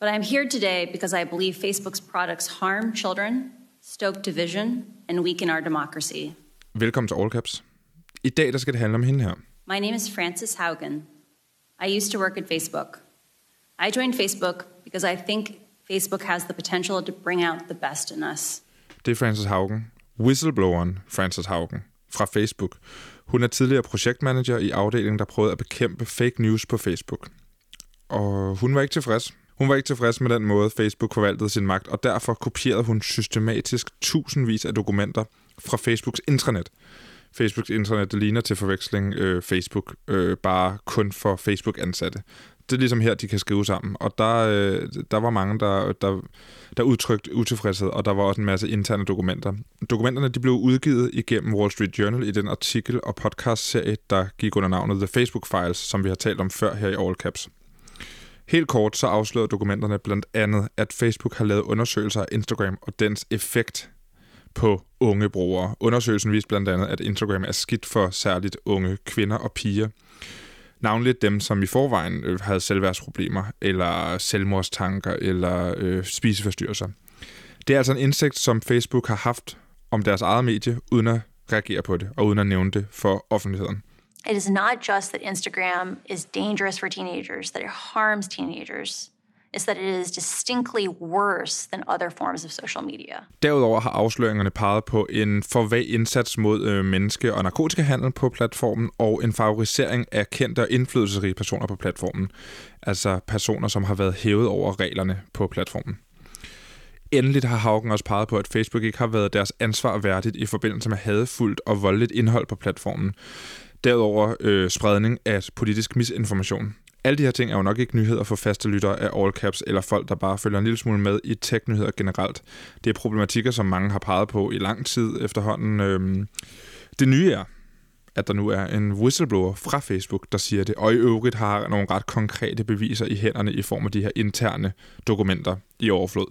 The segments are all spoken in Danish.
But I'm here today because I believe Facebook's products harm children, stoke division, and weaken our democracy. Velkommen til All Caps. I dag der skal det handle om hende her. My name is Frances Haugen. I used to work at Facebook. I joined Facebook because I think Facebook has the potential to bring out the best in us. Det er Frances Haugen, whistlebloweren Frances Haugen fra Facebook. Hun er tidligere projektmanager i afdelingen, der prøvede at bekæmpe fake news på Facebook. Og hun var ikke tilfreds. Hun var ikke tilfreds med den måde, Facebook forvaltede sin magt, og derfor kopierede hun systematisk tusindvis af dokumenter fra Facebooks intranet. Facebooks intranet det ligner til forveksling øh, Facebook, øh, bare kun for Facebook-ansatte. Det er ligesom her, de kan skrive sammen. Og der, øh, der var mange, der, der, der udtrykte utilfredshed, og der var også en masse interne dokumenter. Dokumenterne de blev udgivet igennem Wall Street Journal i den artikel og podcast-serie, der gik under navnet The Facebook Files, som vi har talt om før her i All Caps. Helt kort så afslører dokumenterne blandt andet, at Facebook har lavet undersøgelser af Instagram og dens effekt på unge brugere. Undersøgelsen viste blandt andet, at Instagram er skidt for særligt unge kvinder og piger. Navnligt dem, som i forvejen øh, havde selvværdsproblemer, eller selvmordstanker, eller øh, spiseforstyrrelser. Det er altså en indsigt, som Facebook har haft om deres eget medie, uden at reagere på det, og uden at nævne det for offentligheden. It is not just that Instagram is dangerous for teenagers, that it harms teenagers. It's that it is distinctly worse than other forms of social media. Derudover har afsløringerne peget på en for vag indsats mod øh, menneske- og narkotikahandel på platformen, og en favorisering af kendte og indflydelsesrige personer på platformen. Altså personer, som har været hævet over reglerne på platformen. Endeligt har Haugen også peget på, at Facebook ikke har været deres ansvar værdigt i forbindelse med hadefuldt og voldeligt indhold på platformen. Derudover øh, spredning af politisk misinformation. Alle de her ting er jo nok ikke nyheder for faste lyttere af All Caps, eller folk, der bare følger en lille smule med i tech-nyheder generelt. Det er problematikker, som mange har peget på i lang tid efterhånden. Øhm, det nye er, at der nu er en whistleblower fra Facebook, der siger det, og i øvrigt har nogle ret konkrete beviser i hænderne i form af de her interne dokumenter i overflod.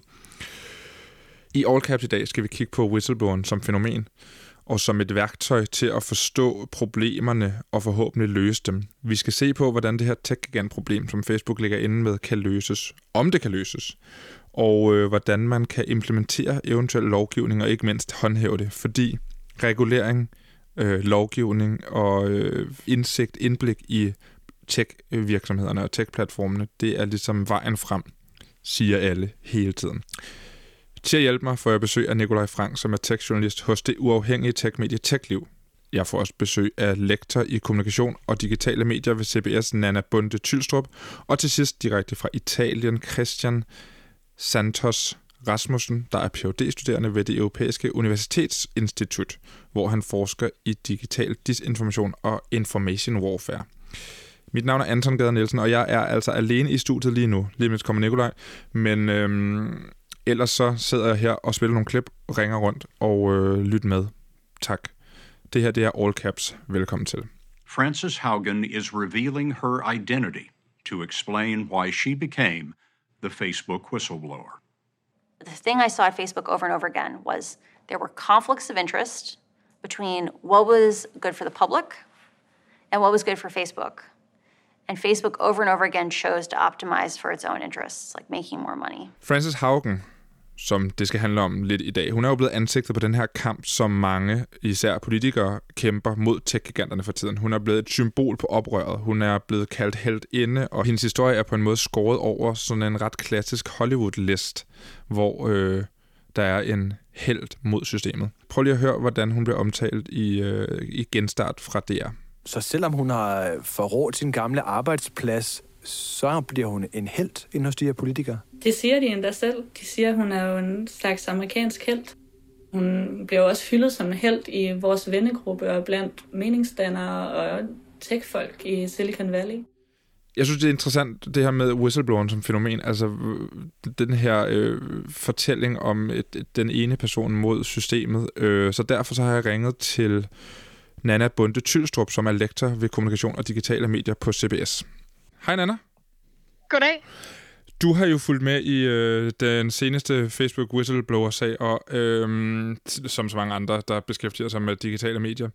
I All Caps i dag skal vi kigge på whistlebloweren som fænomen, og som et værktøj til at forstå problemerne og forhåbentlig løse dem. Vi skal se på, hvordan det her tech problem som Facebook ligger inde med, kan løses. Om det kan løses. Og øh, hvordan man kan implementere eventuel lovgivning og ikke mindst håndhæve det. Fordi regulering, øh, lovgivning og øh, indsigt, indblik i tech-virksomhederne og tech-platformene, det er ligesom vejen frem, siger alle hele tiden. Til at hjælpe mig får jeg besøg af Nikolaj Frank, som er techjournalist hos det uafhængige techmedie TechLiv. Jeg får også besøg af lektor i kommunikation og digitale medier ved CBS, Nana Bunde Tylstrup, og til sidst direkte fra Italien, Christian Santos Rasmussen, der er Ph.D.-studerende ved det Europæiske Universitetsinstitut, hvor han forsker i digital disinformation og information warfare. Mit navn er Anton Gader Nielsen, og jeg er altså alene i studiet lige nu. Lige med kommer Nikolaj, men øhm, Ellers så sidder jeg her og spiller nogle klip, ringer rundt og øh, lytter med. Tak. Det her det er All Caps. Velkommen til. Frances Haugen is revealing her identity to explain why she became the Facebook whistleblower. The thing I saw at Facebook over and over again was there were conflicts of interest between what was good for the public and what was good for Facebook. And Facebook over and over again chose to optimize for its own interests, like making more money. Frances Haugen som det skal handle om lidt i dag. Hun er jo blevet ansigtet på den her kamp, som mange, især politikere, kæmper mod tech-giganterne for tiden. Hun er blevet et symbol på oprøret. Hun er blevet kaldt helt inde, og hendes historie er på en måde skåret over sådan en ret klassisk Hollywood-list, hvor øh, der er en held mod systemet. Prøv lige at høre, hvordan hun bliver omtalt i, øh, i genstart fra DR. Så selvom hun har øh, forrådt sin gamle arbejdsplads, så bliver hun en held inden hos de her politikere? Det siger de endda selv. De siger, at hun er jo en slags amerikansk held. Hun bliver også hyldet som en held i vores vennegruppe og blandt meningsdannere og techfolk i Silicon Valley. Jeg synes, det er interessant, det her med whistlebloweren som fænomen. Altså, den her øh, fortælling om et, et, den ene person mod systemet. Øh, så derfor så har jeg ringet til Nana Bunde Tylstrup, som er lektor ved kommunikation og digitale medier på CBS. Hej Nana. Goddag. Du har jo fulgt med i øh, den seneste Facebook whistleblower-sag, og øh, som så mange andre, der beskæftiger sig med digitale medier.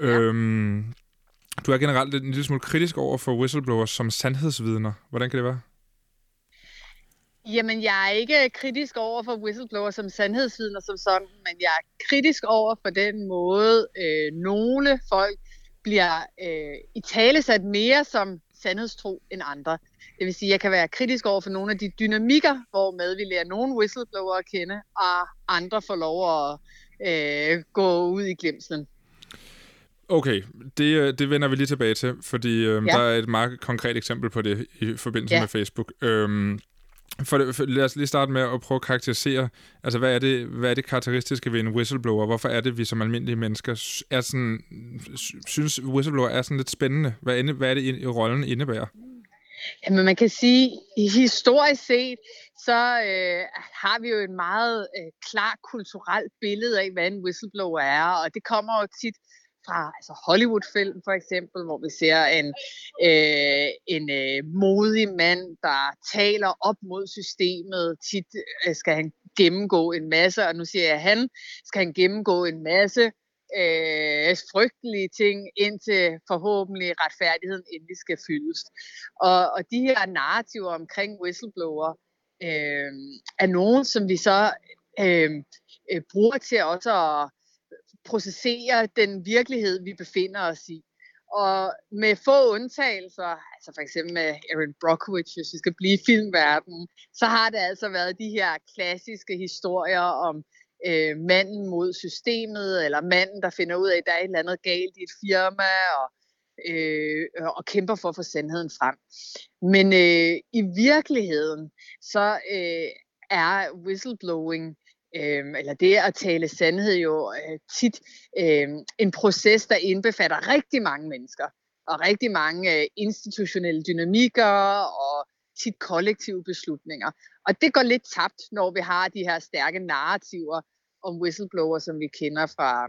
Ja. Øhm, du er generelt en lille smule kritisk over for whistleblowers som sandhedsvidner. Hvordan kan det være? Jamen, jeg er ikke kritisk over for whistleblower som sandhedsvidner som sådan, men jeg er kritisk over for den måde, øh, nogle folk bliver øh, i tale sat mere som sandhedstro end andre. Det vil sige, at jeg kan være kritisk over for nogle af de dynamikker, hvor med vi lærer nogle whistleblower at kende, og andre får lov at øh, gå ud i glemslen. Okay, det, øh, det vender vi lige tilbage til, fordi øh, ja. der er et meget konkret eksempel på det i forbindelse ja. med Facebook. Øhm, for, det, for lad os lige starte med at prøve at karakterisere, altså hvad er, det, hvad er det karakteristiske ved en whistleblower? Hvorfor er det, vi som almindelige mennesker er sådan, synes, whistleblower er sådan lidt spændende? Hvad, inde, hvad er det, i rollen indebærer? Jamen man kan sige, historisk set, så øh, har vi jo et meget øh, klart kulturelt billede af, hvad en whistleblower er, og det kommer jo tit fra altså Hollywood-film for eksempel, hvor vi ser en, øh, en øh, modig mand, der taler op mod systemet. Tit øh, skal han gennemgå en masse, og nu siger jeg han, skal han gennemgå en masse øh, frygtelige ting, indtil forhåbentlig retfærdigheden endelig skal fyldes. Og, og de her narrativer omkring whistleblower øh, er nogen, som vi så øh, øh, bruger til også at processere den virkelighed, vi befinder os i. Og med få undtagelser, altså for eksempel med Aaron Brockovich, hvis vi skal blive i filmverdenen, så har det altså været de her klassiske historier om øh, manden mod systemet, eller manden, der finder ud af, at der er et eller andet galt i et firma, og, øh, og kæmper for at få sandheden frem. Men øh, i virkeligheden, så øh, er whistleblowing øh, eller det at tale sandhed jo øh, tit øh, en proces, der indbefatter rigtig mange mennesker, og rigtig mange øh, institutionelle dynamikker, og tit kollektive beslutninger. Og det går lidt tabt, når vi har de her stærke narrativer om whistleblower, som vi kender fra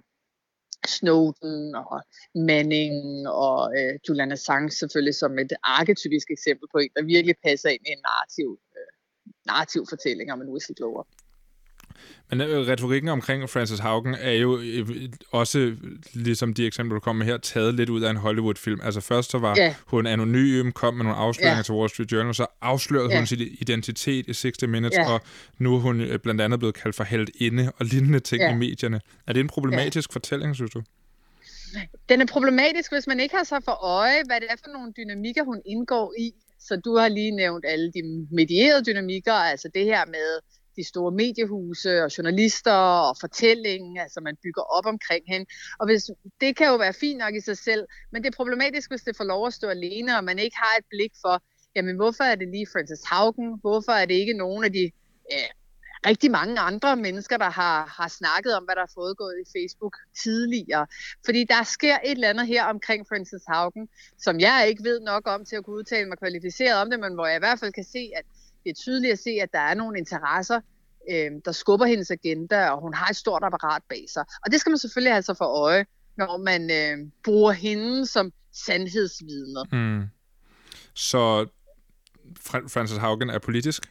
Snowden og Manning og øh, Julian Assange selvfølgelig som et arketypisk eksempel på en, der virkelig passer ind i en narrativ, øh, narrativ fortælling om en whistleblower. Men øh, retorikken omkring Frances Haugen er jo øh, også, ligesom de eksempler, du kom med her, taget lidt ud af en Hollywood-film. Altså først så var yeah. hun anonym, kom med nogle afsløringer yeah. til Wall Street Journal, så afslørede yeah. hun sin identitet i 60 Minutes, yeah. og nu er hun øh, blandt andet blevet kaldt for held inde og lignende ting yeah. i medierne. Er det en problematisk yeah. fortælling, synes du? Den er problematisk, hvis man ikke har så for øje, hvad det er for nogle dynamikker, hun indgår i. Så du har lige nævnt alle de medierede dynamikker, altså det her med de store mediehuse og journalister og fortællingen, altså man bygger op omkring hende. Og hvis, det kan jo være fint nok i sig selv, men det er problematisk, hvis det får lov at stå alene, og man ikke har et blik for, jamen hvorfor er det lige Frances Haugen? Hvorfor er det ikke nogen af de øh, rigtig mange andre mennesker, der har, har snakket om, hvad der er foregået i Facebook tidligere. Fordi der sker et eller andet her omkring Frances Haugen, som jeg ikke ved nok om til at kunne udtale mig kvalificeret om det, men hvor jeg i hvert fald kan se, at det er tydeligt at se, at der er nogle interesser, øh, der skubber hendes agenda, og hun har et stort apparat bag sig. Og det skal man selvfølgelig have sig for øje, når man øh, bruger hende som sandhedsvidner. Mm. Så Francis Haugen er politisk?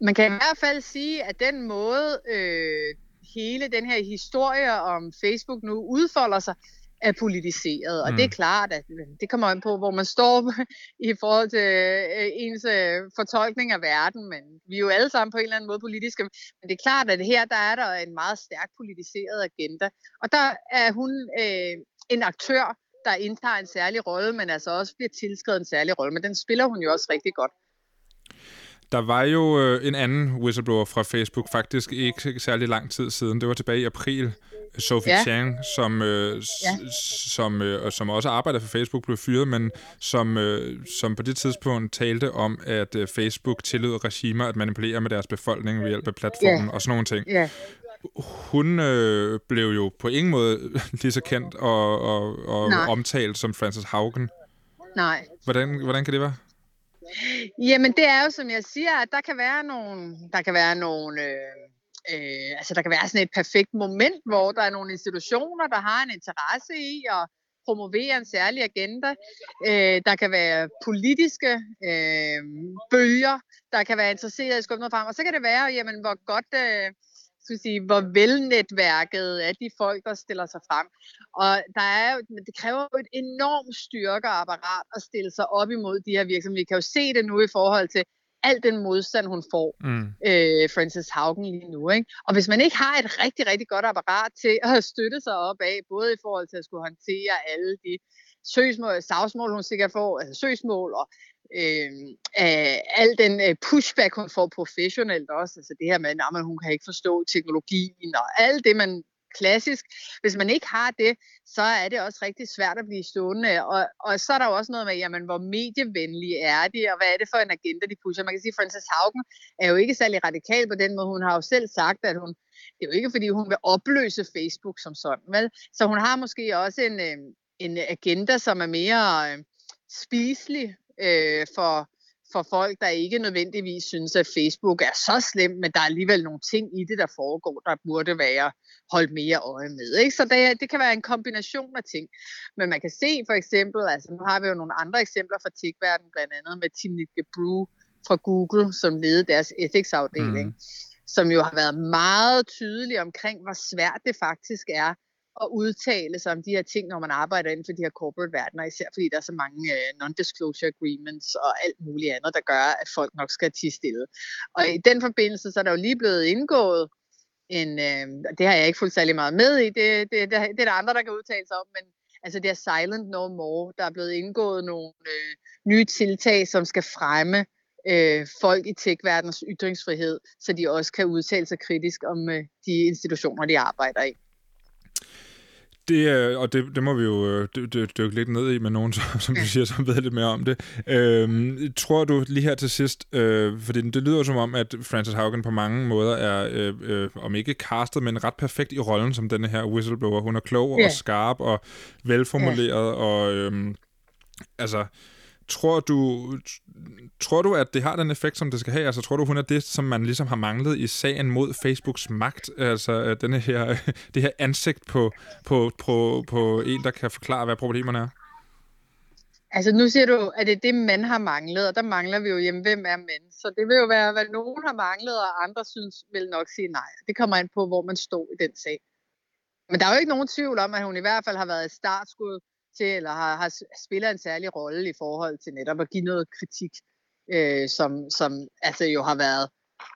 Man kan i hvert fald sige, at den måde, øh, hele den her historie om Facebook nu udfolder sig, er politiseret. Og mm. det er mm. klart, at det kommer an på, hvor man står i forhold til øh, ens øh, fortolkning af verden. Men vi er jo alle sammen på en eller anden måde politiske. Men det er klart, at her der er der en meget stærkt politiseret agenda. Og der er hun øh, en aktør, der indtager en særlig rolle, men altså også bliver tilskrevet en særlig rolle. Men den spiller hun jo også rigtig godt. Der var jo øh, en anden whistleblower fra Facebook, faktisk ikke særlig lang tid siden. Det var tilbage i april. Sophie ja. Chang, som, øh, ja. som, øh, som også arbejder for Facebook, blev fyret, men som, øh, som på det tidspunkt talte om, at øh, Facebook tillod regimer at manipulere med deres befolkning ved hjælp af platformen ja. og sådan nogle ting. Ja. Hun øh, blev jo på ingen måde lige så kendt og, og, og omtalt som Frances Haugen. Nej. Hvordan, hvordan kan det være? Jamen det er jo, som jeg siger, at der kan være nogle, der kan være nogle, øh, øh, altså der kan være sådan et perfekt moment, hvor der er nogle institutioner, der har en interesse i at promovere en særlig agenda. Øh, der kan være politiske øh, bølger, der kan være interesseret i at skubbe noget frem. Og så kan det være, jamen, hvor godt øh, skal sige, hvor velnetværket er de folk, der stiller sig frem. Og der er jo, det kræver jo et enormt styrkeapparat at stille sig op imod de her virksomheder. Vi kan jo se det nu i forhold til al den modstand, hun får, mm. øh, Frances Haugen lige nu. Ikke? Og hvis man ikke har et rigtig, rigtig godt apparat til at støtte sig op af, både i forhold til at skulle håndtere alle de søgsmål, sagsmål, hun sikkert får, altså søgsmål, og øh, øh, al den øh, pushback, hun får professionelt også, altså det her med, at hun kan ikke forstå teknologien, og alt det, man klassisk. Hvis man ikke har det, så er det også rigtig svært at blive stående. Og, og så er der jo også noget med, jamen, hvor medievenlige er de, og hvad er det for en agenda, de pusher. Man kan sige, at Frances Haugen er jo ikke særlig radikal på den måde. Hun har jo selv sagt, at hun, det er jo ikke fordi, hun vil opløse Facebook som sådan, vel? Så hun har måske også en, øh, en agenda, som er mere øh, spiselig øh, for, for folk, der ikke nødvendigvis synes, at Facebook er så slemt, men der er alligevel nogle ting i det, der foregår, der burde være holdt mere øje med. Ikke? Så det, det kan være en kombination af ting. Men man kan se for eksempel, altså nu har vi jo nogle andre eksempler fra TIC-verdenen, blandt andet med Timnit Brew fra Google, som ledede deres ethics-afdeling, mm. som jo har været meget tydelig omkring, hvor svært det faktisk er at udtale sig om de her ting, når man arbejder inden for de her corporate verdener, især fordi der er så mange uh, non-disclosure agreements og alt muligt andet, der gør, at folk nok skal tige stille. Og i den forbindelse, så er der jo lige blevet indgået en, uh, det har jeg ikke fuldt særlig meget med i, det, det, det, det er der andre, der kan udtale sig om, men altså det er Silent No More, der er blevet indgået nogle uh, nye tiltag, som skal fremme folk i tech-verdens ytringsfrihed, så de også kan udtale sig kritisk om de institutioner, de arbejder i. Det, og det, det må vi jo dykke lidt ned i med nogen, som, som du siger, som ved lidt mere om det. Øhm, tror du lige her til sidst, øh, fordi det lyder som om, at Frances Haugen på mange måder er, øh, øh, om ikke castet, men ret perfekt i rollen som denne her whistleblower. Hun er klog yeah. og skarp og velformuleret, yeah. og øh, altså Tror du, tror du, at det har den effekt, som det skal have? Altså, tror du, hun er det, som man ligesom har manglet i sagen mod Facebooks magt? Altså, øh, denne her, det her ansigt på, på, på, på en, der kan forklare, hvad problemerne er? Altså, nu siger du, at det er det, mænd har manglet, og der mangler vi jo jamen, hvem er mænd? Så det vil jo være, hvad nogen har manglet, og andre synes vil nok sige nej. Det kommer ind på, hvor man står i den sag. Men der er jo ikke nogen tvivl om, at hun i hvert fald har været et startskud til, eller har, har spiller en særlig rolle i forhold til netop at give noget kritik, øh, som, som altså jo har været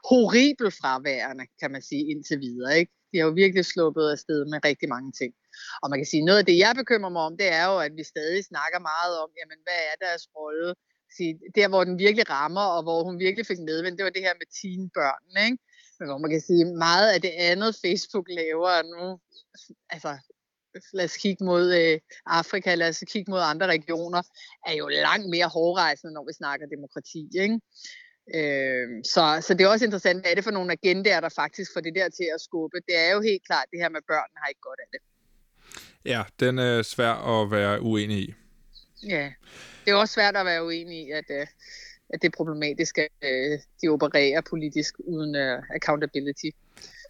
horribelt fraværende, kan man sige, indtil videre. Ikke? De har jo virkelig sluppet afsted med rigtig mange ting. Og man kan sige, noget af det, jeg bekymrer mig om, det er jo, at vi stadig snakker meget om, jamen, hvad er deres rolle? Sige, der, hvor den virkelig rammer, og hvor hun virkelig fik medvind, det var det her med teenbørnene, ikke? Men hvor man kan sige, meget af det andet, Facebook laver nu, altså lad os kigge mod øh, Afrika, lad os kigge mod andre regioner, er jo langt mere hårdrejsende, når vi snakker demokrati. Ikke? Øh, så, så det er også interessant, hvad er det for nogle agendaer, der faktisk får det der til at skubbe. Det er jo helt klart det her med børnene har ikke godt af det. Ja, den er svær at være uenig i. Ja, det er også svært at være uenig i, at, øh, at det er problematisk, at øh, de opererer politisk uden uh, accountability.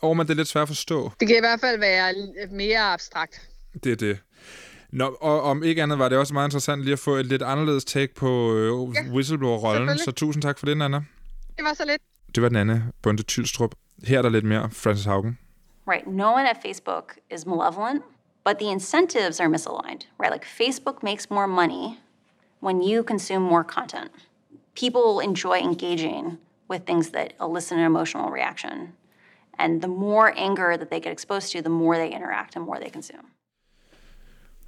Og men det er lidt svært at forstå. Det kan i hvert fald være mere abstrakt. Det er det. Nå, og om ikke andet var det også meget interessant lige at få et lidt anderledes take på øh, ja, whistleblower-rollen, så tusind tak for det, Nana. Det var så lidt. Det var Nanne Bunde Tylstrup. Her er der lidt mere Francis Haugen. Right, no one at Facebook is malevolent, but the incentives are misaligned, right? Like Facebook makes more money when you consume more content. People enjoy engaging with things that elicit an emotional reaction. And the more anger that they get exposed to, the more they interact and more they consume.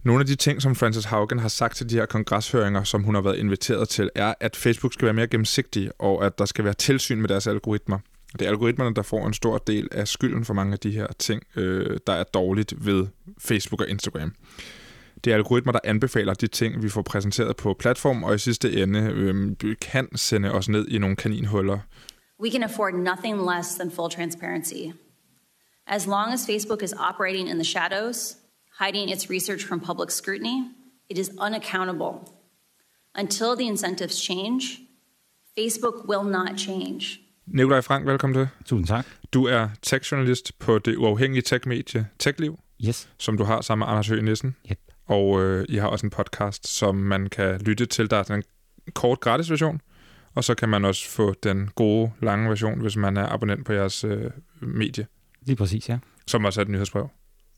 Nogle af de ting, som Frances Haugen har sagt til de her kongreshøringer, som hun har været inviteret til, er, at Facebook skal være mere gennemsigtig, og at der skal være tilsyn med deres algoritmer. Det er algoritmerne, der får en stor del af skylden for mange af de her ting, øh, der er dårligt ved Facebook og Instagram. Det er algoritmer, der anbefaler de ting, vi får præsenteret på platform, og i sidste ende øh, kan sende os ned i nogle kaninhuller. We can afford nothing less than full transparency. As long as Facebook is operating in the shadows, hiding its research from public scrutiny, it is unaccountable. Until the incentives change, Facebook will not change. Nikolaj Frank, velkommen til. Tusind tak. Du er tech-journalist på det uafhængige tech-medie TechLiv, yes. som du har sammen med Anders Høgh Nissen. Yep. Og øh, I har også en podcast, som man kan lytte til. Der er en kort gratis version, og så kan man også få den gode, lange version, hvis man er abonnent på jeres øh, medie. Lige præcis, ja. Som også er et nyhedsbrev.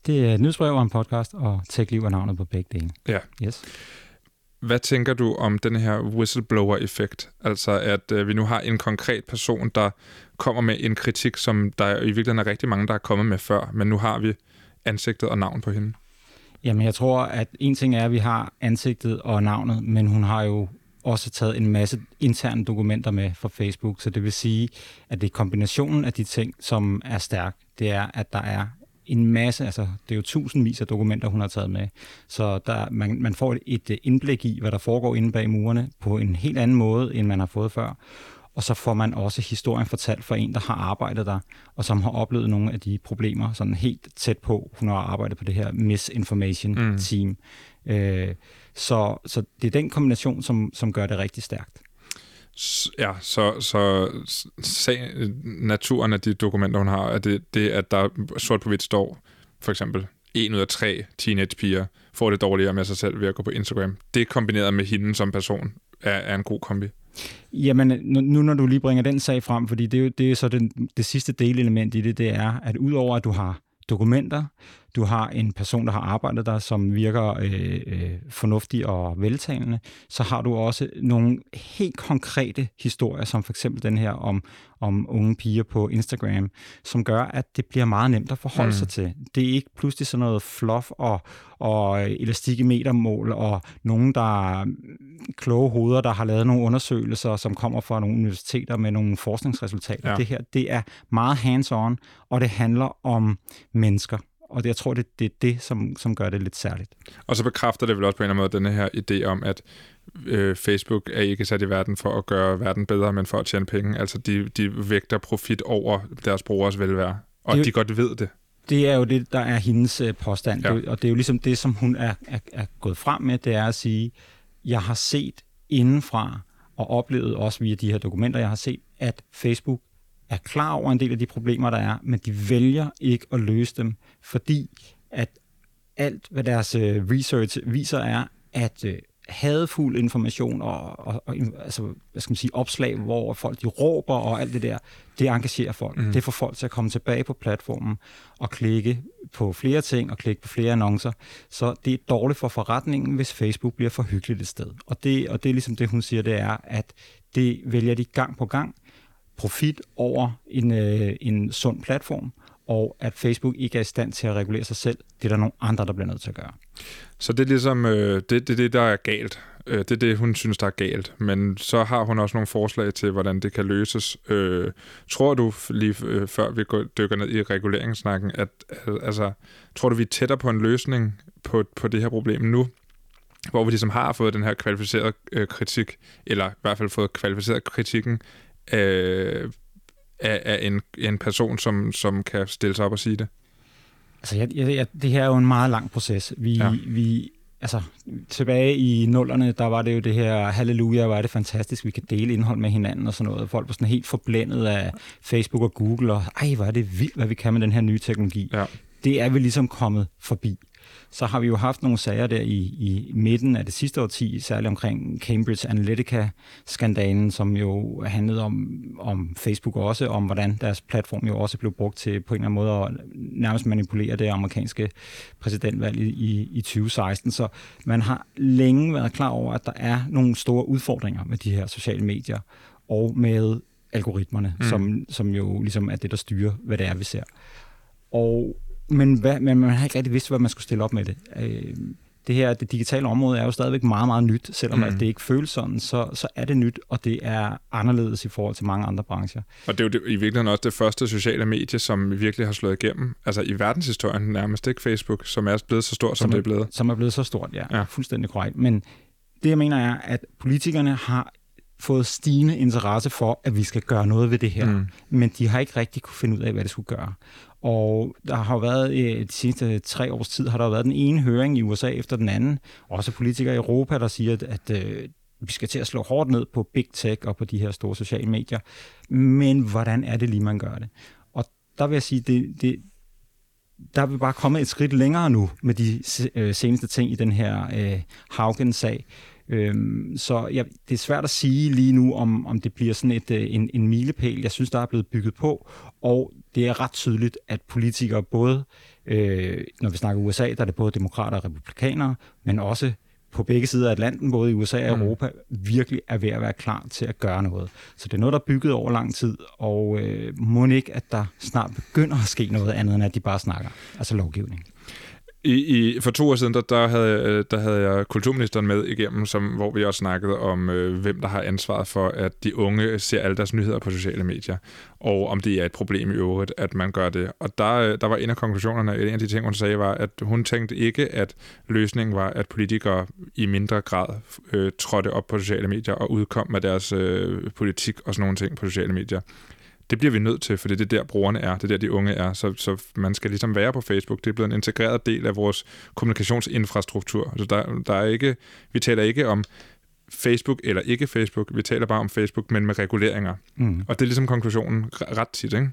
Det er et nyhedsbrev og en podcast, og TechLiv er navnet på begge dele. Ja. Yes. hvad tænker du om den her whistleblower-effekt? Altså, at øh, vi nu har en konkret person, der kommer med en kritik, som der i virkeligheden er rigtig mange, der er kommet med før, men nu har vi ansigtet og navn på hende. Jamen, jeg tror, at en ting er, at vi har ansigtet og navnet, men hun har jo også taget en masse interne dokumenter med fra Facebook, så det vil sige, at det er kombinationen af de ting, som er stærk. Det er, at der er en masse, altså det er jo tusindvis af dokumenter, hun har taget med. Så der, man, man får et indblik i, hvad der foregår inde bag murene på en helt anden måde, end man har fået før. Og så får man også historien fortalt fra en, der har arbejdet der, og som har oplevet nogle af de problemer sådan helt tæt på. Hun har arbejdet på det her misinformation team. Mm. Øh, så, så det er den kombination, som, som gør det rigtig stærkt. Ja, så, så sag, naturen af de dokumenter, hun har, er det, det, at der sort på hvidt står, for eksempel, en ud af tre teenagepiger får det dårligere med sig selv ved at gå på Instagram. Det kombineret med hende som person er, er en god kombi. Jamen, nu når du lige bringer den sag frem, fordi det er jo det er så den, det sidste delelement i det, det er, at udover at du har dokumenter, du har en person, der har arbejdet der, som virker øh, øh, fornuftig og veltalende, så har du også nogle helt konkrete historier, som for eksempel den her om, om unge piger på Instagram, som gør, at det bliver meget nemt at forholde mm. sig til. Det er ikke pludselig sådan noget fluff og, og elastik i metermål, og nogen, der kloge hoveder, der har lavet nogle undersøgelser, som kommer fra nogle universiteter med nogle forskningsresultater. Ja. Det her, det er meget hands-on, og det handler om mennesker og det, jeg tror, det, det er det, som, som gør det lidt særligt. Og så bekræfter det vel også på en eller anden måde den her idé om, at øh, Facebook er ikke sat i verden for at gøre verden bedre, men for at tjene penge. Altså, de, de vægter profit over deres brugers velvære, og det, de godt ved det. Det er jo det, der er hendes øh, påstand, ja. og det er jo ligesom det, som hun er, er, er gået frem med, det er at sige, jeg har set indenfra, og oplevet også via de her dokumenter, jeg har set, at Facebook er klar over en del af de problemer, der er, men de vælger ikke at løse dem, fordi at alt, hvad deres øh, research viser, er, at øh, hadfuld information og, og, og altså, hvad skal man sige, opslag, hvor folk de råber og alt det der, det engagerer folk. Mm. Det får folk til at komme tilbage på platformen og klikke på flere ting og klikke på flere annoncer. Så det er dårligt for forretningen, hvis Facebook bliver for hyggeligt et sted. Og det, og det er ligesom det, hun siger, det er, at det vælger de gang på gang, profit over en, øh, en sund platform, og at Facebook ikke er i stand til at regulere sig selv. Det er der nogle andre, der bliver nødt til at gøre. Så det er ligesom øh, det, det, det, der er galt. Øh, det er det, hun synes, der er galt. Men så har hun også nogle forslag til, hvordan det kan løses. Øh, tror du, lige øh, før vi går, dykker ned i reguleringssnakken, at altså, tror du, vi er tættere på en løsning på, på det her problem nu? Hvor vi ligesom har fået den her kvalificerede øh, kritik, eller i hvert fald fået kvalificeret kritikken øh, af, af en, en person, som, som kan stille sig op og sige det? Altså, jeg, jeg, det her er jo en meget lang proces. Vi, ja. vi, altså, tilbage i nullerne, der var det jo det her, halleluja, er det fantastisk, vi kan dele indhold med hinanden og sådan noget. Folk var sådan helt forblændet af Facebook og Google, og ej, hvor er det vildt, hvad vi kan med den her nye teknologi. Ja. Det er vi ligesom kommet forbi så har vi jo haft nogle sager der i, i midten af det sidste årti, særligt omkring Cambridge Analytica-skandalen, som jo handlede om, om Facebook også, om hvordan deres platform jo også blev brugt til på en eller anden måde at nærmest manipulere det amerikanske præsidentvalg i, i, i 2016. Så man har længe været klar over, at der er nogle store udfordringer med de her sociale medier og med algoritmerne, mm. som, som jo ligesom er det, der styrer, hvad det er, vi ser. Og men, hvad, men man har ikke rigtig vidst, hvad man skulle stille op med det. Øh, det her, det digitale område er jo stadigvæk meget, meget nyt, selvom mm. at det ikke føles sådan, så, så er det nyt, og det er anderledes i forhold til mange andre brancher. Og det er jo det, i virkeligheden også det første sociale medie, som virkelig har slået igennem, altså i verdenshistorien nærmest, ikke Facebook, som er blevet så stort, som, som er, det er blevet. Som er blevet så stort, ja. ja. Fuldstændig korrekt. Men det, jeg mener, er, at politikerne har fået stigende interesse for, at vi skal gøre noget ved det her. Mm. Men de har ikke rigtig kunne finde ud af, hvad det skulle gøre. Og der har været, i de sidste tre års tid, har der været den ene høring i USA efter den anden. Også politikere i Europa, der siger, at, at øh, vi skal til at slå hårdt ned på big tech og på de her store sociale medier. Men hvordan er det lige, man gør det? Og der vil jeg sige, det, det, der er vi bare kommet et skridt længere nu med de øh, seneste ting i den her øh, Haugen-sag. Øhm, så ja, det er svært at sige lige nu, om, om det bliver sådan et, øh, en, en milepæl. Jeg synes, der er blevet bygget på, og det er ret tydeligt, at politikere både, øh, når vi snakker USA, der er det både demokrater og republikanere, men også på begge sider af Atlanten, både i USA og mm. Europa, virkelig er ved at være klar til at gøre noget. Så det er noget, der er bygget over lang tid, og øh, må ikke, at der snart begynder at ske noget andet, end at de bare snakker, altså lovgivning. I, i, for to år siden, der, der, havde, øh, der havde jeg kulturministeren med igennem, som, hvor vi også snakkede om, øh, hvem der har ansvaret for, at de unge ser alle deres nyheder på sociale medier, og om det er et problem i øvrigt, at man gør det. Og der, øh, der var en af konklusionerne, en af de ting, hun sagde, var, at hun tænkte ikke, at løsningen var, at politikere i mindre grad øh, trådte op på sociale medier og udkom med deres øh, politik og sådan nogle ting på sociale medier det bliver vi nødt til, for det er der, brugerne er, det er der, de unge er. Så, så man skal ligesom være på Facebook. Det er blevet en integreret del af vores kommunikationsinfrastruktur. Altså der, der er ikke, vi taler ikke om Facebook eller ikke Facebook. Vi taler bare om Facebook, men med reguleringer. Mm. Og det er ligesom konklusionen ret tit, ikke?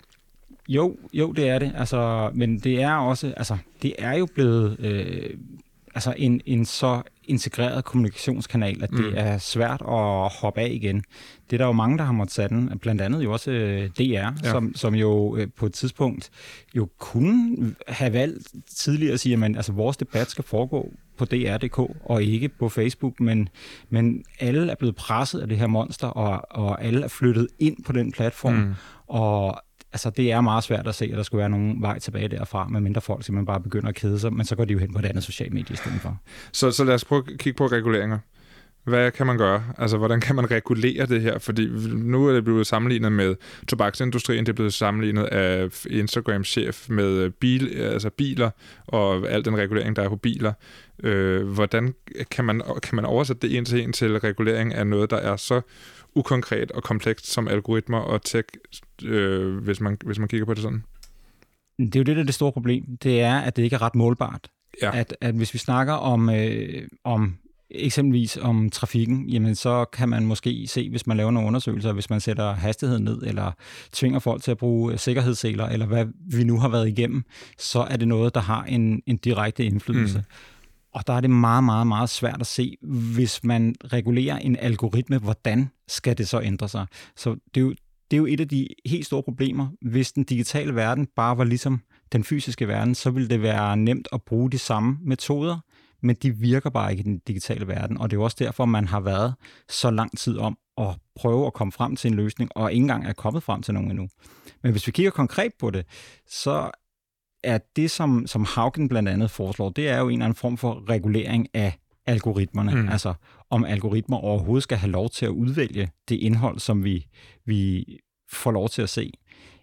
Jo, jo, det er det. Altså, men det er også, altså, det er jo blevet øh, altså en, en så integreret kommunikationskanal, at det mm. er svært at hoppe af igen. Det er der jo mange, der har måttet den, blandt andet jo også øh, DR, ja. som, som jo øh, på et tidspunkt jo kunne have valgt tidligere at sige, at man, altså, vores debat skal foregå på DR.dk og ikke på Facebook, men, men alle er blevet presset af det her monster, og, og alle er flyttet ind på den platform, mm. og altså, det er meget svært at se, at der skulle være nogen vej tilbage derfra, medmindre folk simpelthen bare begynder at kede sig, men så går de jo hen på et andet socialt medie i stedet for. Så, så lad os prøve at kigge på reguleringer. Hvad kan man gøre? Altså, hvordan kan man regulere det her? Fordi nu er det blevet sammenlignet med tobaksindustrien, det er blevet sammenlignet af Instagram-chef med øh, bil, altså biler og al den regulering, der er på biler. Øh, hvordan kan man, kan man oversætte det en til en til regulering af noget, der er så ukonkret og komplekst som algoritmer og tech, øh, hvis, man, hvis man kigger på det sådan? Det er jo det, der er det store problem. Det er, at det ikke er ret målbart. Ja. At, at hvis vi snakker om, øh, om eksempelvis om trafikken, jamen så kan man måske se, hvis man laver nogle undersøgelser, hvis man sætter hastigheden ned, eller tvinger folk til at bruge sikkerhedsseler, eller hvad vi nu har været igennem, så er det noget, der har en, en direkte indflydelse. Mm. Og der er det meget, meget, meget svært at se, hvis man regulerer en algoritme, hvordan skal det så ændre sig? Så det er jo, det er jo et af de helt store problemer. Hvis den digitale verden bare var ligesom den fysiske verden, så ville det være nemt at bruge de samme metoder, men de virker bare ikke i den digitale verden. Og det er jo også derfor, man har været så lang tid om at prøve at komme frem til en løsning, og ikke engang er kommet frem til nogen endnu. Men hvis vi kigger konkret på det, så er det, som, som Haugen blandt andet foreslår, det er jo en eller anden form for regulering af algoritmerne. Mm. Altså om algoritmer overhovedet skal have lov til at udvælge det indhold, som vi, vi får lov til at se.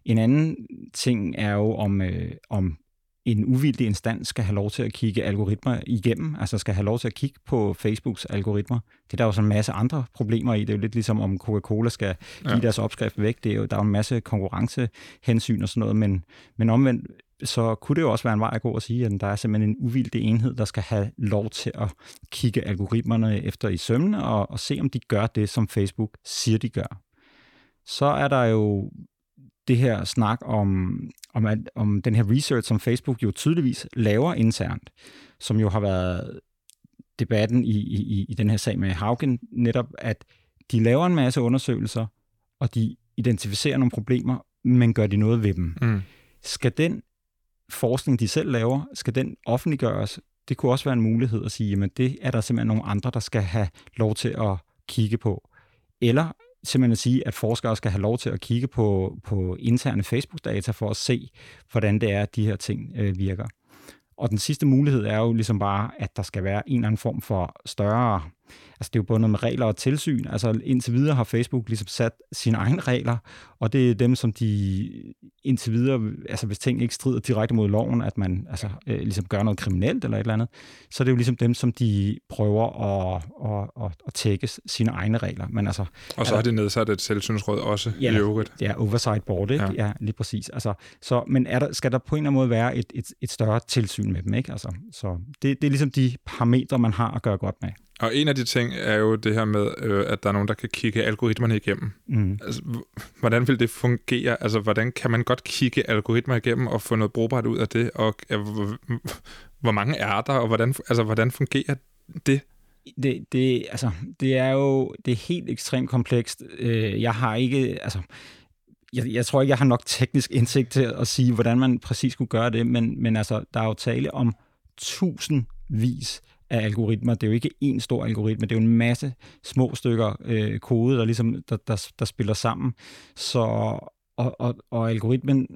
En anden ting er jo, om, øh, om en uvildig instans skal have lov til at kigge algoritmer igennem, altså skal have lov til at kigge på Facebooks algoritmer. Det er der jo så en masse andre problemer i. Det er jo lidt ligesom, om Coca-Cola skal give ja. deres opskrift væk. Det er jo, der er jo en masse konkurrencehensyn og sådan noget, men, men omvendt så kunne det jo også være en vej at gå og sige, at der er simpelthen en uvildig enhed, der skal have lov til at kigge algoritmerne efter i sømne og, og se, om de gør det, som Facebook siger, de gør. Så er der jo det her snak om, om, at, om den her research, som Facebook jo tydeligvis laver internt, som jo har været debatten i, i, i den her sag med Haugen, netop at de laver en masse undersøgelser, og de identificerer nogle problemer, men gør de noget ved dem. Mm. Skal den forskning, de selv laver, skal den offentliggøres? Det kunne også være en mulighed at sige, at det er der simpelthen nogle andre, der skal have lov til at kigge på. Eller simpelthen at sige, at forskere skal have lov til at kigge på, på interne Facebook-data for at se, hvordan det er, at de her ting øh, virker. Og den sidste mulighed er jo ligesom bare, at der skal være en eller anden form for større altså det er jo noget med regler og tilsyn. Altså indtil videre har Facebook ligesom sat sine egne regler, og det er dem, som de indtil videre, altså hvis ting ikke strider direkte mod loven, at man altså, øh, ligesom gør noget kriminelt eller et eller andet, så er det jo ligesom dem, som de prøver at, at, at, at tække sine egne regler. Men altså, og så har de nedsat et selvsynsråd også ja, i øvrigt. Ja, oversight board, ikke? Ja. ja, lige præcis. Altså, så, men er der, skal der på en eller anden måde være et, et, et større tilsyn med dem, ikke? Altså, så det, det er ligesom de parametre, man har at gøre godt med. Og en af de ting er jo det her med, øh, at der er nogen, der kan kigge algoritmerne igennem. Mm. Altså, hvordan vil det fungere? Altså, hvordan kan man godt kigge algoritmer igennem og få noget brugbart ud af det? Og øh, hvor mange er der, og hvordan, altså, hvordan fungerer det? Det, det, altså, det er jo det er helt ekstremt komplekst. Øh, jeg har ikke... Altså, jeg, jeg tror ikke, jeg har nok teknisk indsigt til at sige, hvordan man præcis skulle gøre det, men, men altså, der er jo tale om tusindvis af algoritmer. Det er jo ikke én stor algoritme, det er jo en masse små stykker øh, kode, der ligesom der, der, der spiller sammen. Så og, og, og algoritmen,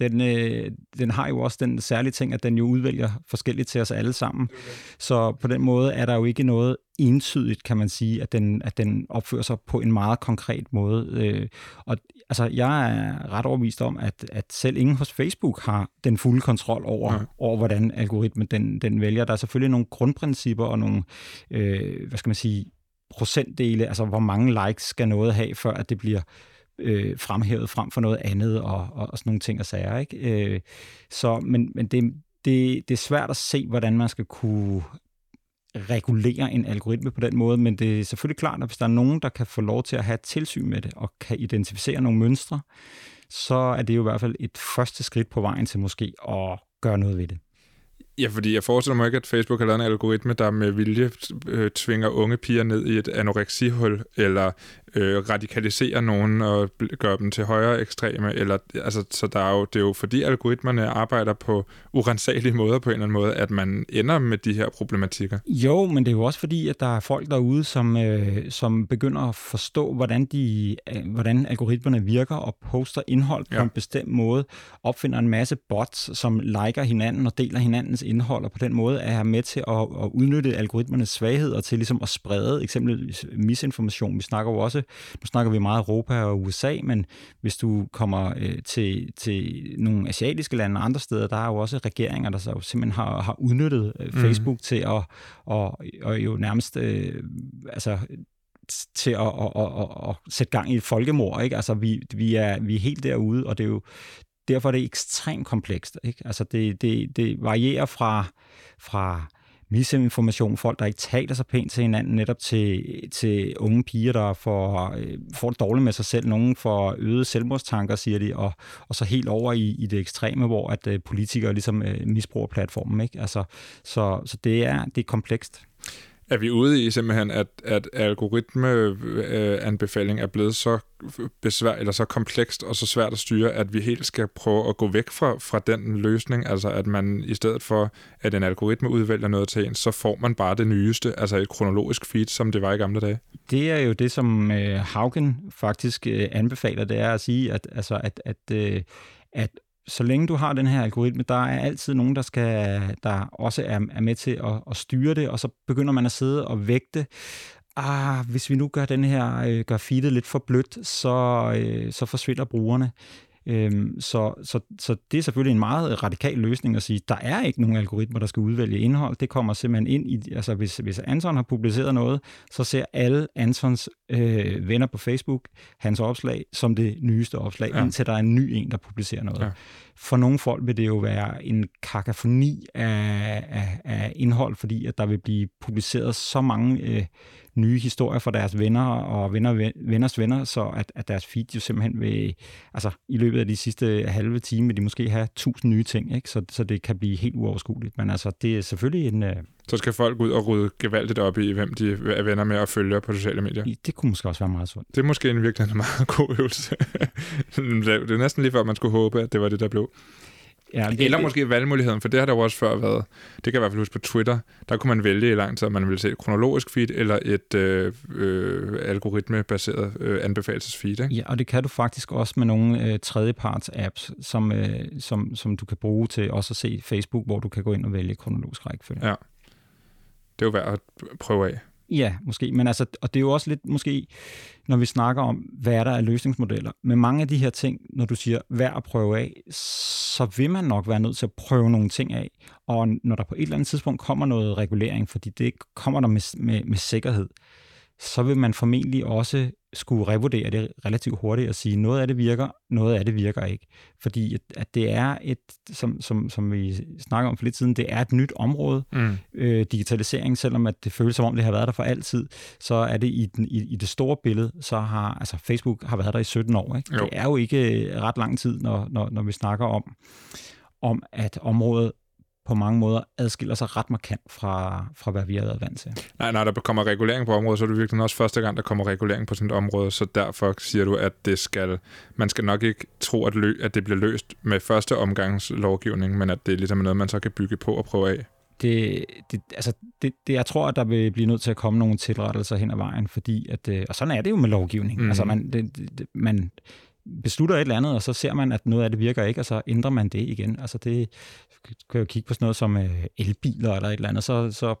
den, øh, den har jo også den særlige ting, at den jo udvælger forskelligt til os alle sammen. Så på den måde er der jo ikke noget entydigt, kan man sige, at den, at den opfører sig på en meget konkret måde. Øh, og altså, jeg er ret overbevist om, at, at selv ingen hos Facebook har den fulde kontrol over, ja. over hvordan algoritmen den, den vælger. Der er selvfølgelig nogle grundprincipper og nogle, øh, hvad skal man sige, procentdele, altså hvor mange likes skal noget have, før at det bliver øh, fremhævet frem for noget andet og, og, og sådan nogle ting og sager. Ikke? Øh, så, men men det, det, det er svært at se, hvordan man skal kunne regulere en algoritme på den måde, men det er selvfølgelig klart, at hvis der er nogen, der kan få lov til at have et tilsyn med det og kan identificere nogle mønstre, så er det jo i hvert fald et første skridt på vejen til måske at gøre noget ved det. Ja, fordi jeg forestiller mig ikke, at Facebook har lavet en algoritme, der med vilje øh, tvinger unge piger ned i et anoreksihul, eller øh, radikaliserer nogen og gør dem til højere ekstreme. Eller, altså, så der er jo, det er jo fordi algoritmerne arbejder på urensagelige måder på en eller anden måde, at man ender med de her problematikker. Jo, men det er jo også fordi, at der er folk derude, som, øh, som begynder at forstå, hvordan, de, øh, hvordan algoritmerne virker og poster indhold på ja. en bestemt måde, opfinder en masse bots, som liker hinanden og deler hinandens indhold, og på den måde er med til at, at udnytte algoritmernes svagheder til ligesom at sprede eksempelvis misinformation. Vi snakker jo også, nu snakker vi meget Europa og USA, men hvis du kommer øh, til, til nogle asiatiske lande og andre steder, der er jo også regeringer, der så simpelthen har, har udnyttet øh, mhm. Facebook mm. til at og, og jo nærmest øh, altså til at, at, at, at, at sætte gang i et folkemord. Ikke? Altså, vi, vi, er, vi er helt derude, og det er jo, derfor er det ekstremt komplekst. Ikke? Altså det, det, det varierer fra, fra misinformation, folk, der ikke taler sig pænt til hinanden, netop til, til unge piger, der får, øh, får det dårligt med sig selv. Nogen får øget selvmordstanker, siger de, og, og så helt over i, i det ekstreme, hvor at øh, politikere ligesom øh, misbruger platformen. Ikke? Altså, så, så det er, det er komplekst er vi ude i simpelthen, at, at algoritmeanbefaling øh, er blevet så besvær eller så komplekst og så svært at styre, at vi helt skal prøve at gå væk fra, fra den løsning, altså at man i stedet for, at en algoritme udvælger noget til en, så får man bare det nyeste, altså et kronologisk feed, som det var i gamle dage. Det er jo det, som øh, Haugen faktisk øh, anbefaler, det er at sige, at, altså, at, at, øh, at så længe du har den her algoritme, der er altid nogen, der, skal, der også er, er med til at, at styre det, og så begynder man at sidde og vægte, ah, hvis vi nu gør den her, øh, gør feedet lidt for blødt, så, øh, så forsvinder brugerne. Øhm, så, så, så det er selvfølgelig en meget radikal løsning at sige, der er ikke nogen algoritmer, der skal udvælge indhold. Det kommer simpelthen ind i, altså hvis, hvis Anton har publiceret noget, så ser alle Antons øh, venner på Facebook hans opslag som det nyeste opslag, ja. indtil der er en ny en, der publicerer noget. Ja. For nogle folk vil det jo være en kakafoni af, af, af indhold, fordi at der vil blive publiceret så mange øh, nye historier fra deres venner og venner, venners venner, så at, at deres feed jo simpelthen vil, altså i løbet af de sidste halve time, vil de måske have tusind nye ting, ikke? Så, så det kan blive helt uoverskueligt. Men altså, det er selvfølgelig en... Øh, så skal folk ud og rydde gevaldigt op i, hvem de er venner med og følger på sociale medier. Det kunne måske også være meget sundt. Det er måske en virkelig en meget god øvelse. det er næsten lige før, man skulle håbe, at det var det, der blev. Ja, det, Eller det, måske valgmuligheden, for det har der jo også før været. Det kan jeg i hvert fald huske på Twitter. Der kunne man vælge i lang tid, om man ville se et kronologisk feed eller et øh, øh, algoritmebaseret øh, anbefalelsesfeed. Ikke? Ja, og det kan du faktisk også med nogle øh, tredjeparts apps, som, øh, som, som du kan bruge til også at se Facebook, hvor du kan gå ind og vælge kronologisk rækkefølge. Ja. Det er jo værd at prøve af. Ja, måske. Men altså, og det er jo også lidt måske, når vi snakker om, hvad er der af løsningsmodeller. Med mange af de her ting, når du siger værd at prøve af, så vil man nok være nødt til at prøve nogle ting af. Og når der på et eller andet tidspunkt kommer noget regulering, fordi det kommer der med, med, med sikkerhed, så vil man formentlig også skulle revurdere det relativt hurtigt og sige, noget af det virker, noget af det virker ikke. Fordi at, at det er et, som, som, som vi snakker om for lidt siden, det er et nyt område, mm. øh, digitalisering, selvom at det føles som om det har været der for altid, så er det i, den, i, i det store billede, så har altså Facebook har været der i 17 år. Ikke? Det er jo ikke ret lang tid, når, når, når vi snakker om, om at området på mange måder adskiller sig ret markant fra, fra hvad vi har været vant til. Nej, når der kommer regulering på området, så er det virkelig også første gang, der kommer regulering på sådan et område, så derfor siger du, at det skal, man skal nok ikke tro, at, lø, at det bliver løst med første omgangs lovgivning, men at det er ligesom noget, man så kan bygge på og prøve af. det, det, altså det, det, jeg tror, at der vil blive nødt til at komme nogle tilrettelser hen ad vejen, fordi at, øh, og sådan er det jo med lovgivning. Mm. Altså man, det, det, man beslutter et eller andet, og så ser man, at noget af det virker ikke, og så ændrer man det igen. Altså det kan jo kigge på sådan noget som øh, elbiler eller et eller andet, så, så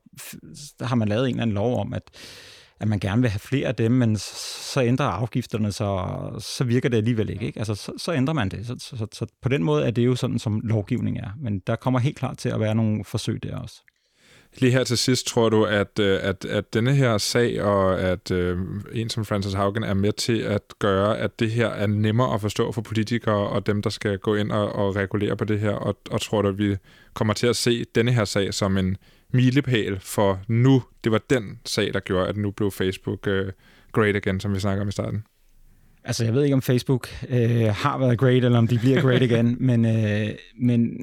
der har man lavet en eller anden lov om, at at man gerne vil have flere af dem, men så ændrer afgifterne, så, så virker det alligevel ikke. ikke? Altså, så, så ændrer man det. Så, så, så, så på den måde er det jo sådan, som lovgivning er. Men der kommer helt klart til at være nogle forsøg der også. Lige her til sidst, tror du, at, øh, at, at denne her sag, og at uh, en som Francis Haugen er med til at gøre, at det her er nemmere at forstå for politikere og dem, der skal gå ind og, og regulere på det her, og, og tror du, at vi kommer til at se denne her sag som en milepæl for nu. Det var den sag, der gjorde, at nu blev Facebook uh, great again, som vi snakker om i starten. Altså, jeg ved ikke, om Facebook uh, har været great, eller om de bliver great igen, men, uh, men